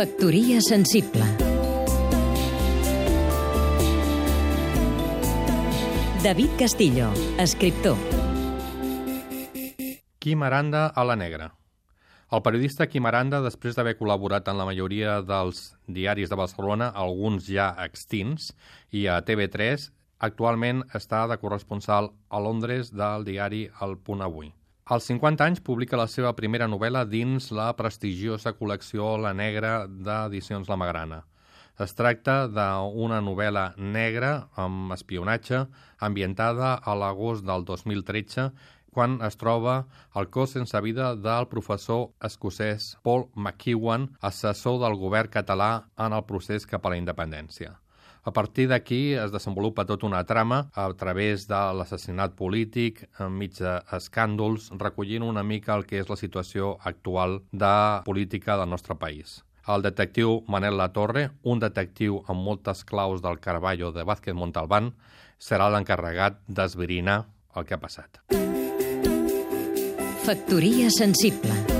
Factoria sensible David Castillo, escriptor Quim Aranda a la negra. El periodista Quim Aranda, després d'haver col·laborat en la majoria dels diaris de Barcelona, alguns ja extints, i a TV3, actualment està de corresponsal a Londres del diari El Punt Avui. Als 50 anys publica la seva primera novel·la dins la prestigiosa col·lecció La Negra d'Edicions La Magrana. Es tracta d'una novel·la negra amb espionatge ambientada a l'agost del 2013 quan es troba el cos sense vida del professor escocès Paul McEwan, assessor del govern català en el procés cap a la independència. A partir d'aquí es desenvolupa tota una trama a través de l'assassinat polític, enmig d'escàndols, recollint una mica el que és la situació actual de política del nostre país. El detectiu Manel Latorre, un detectiu amb moltes claus del Carballo de Vázquez Montalbán, serà l'encarregat d'esbrinar el que ha passat. Factoria sensible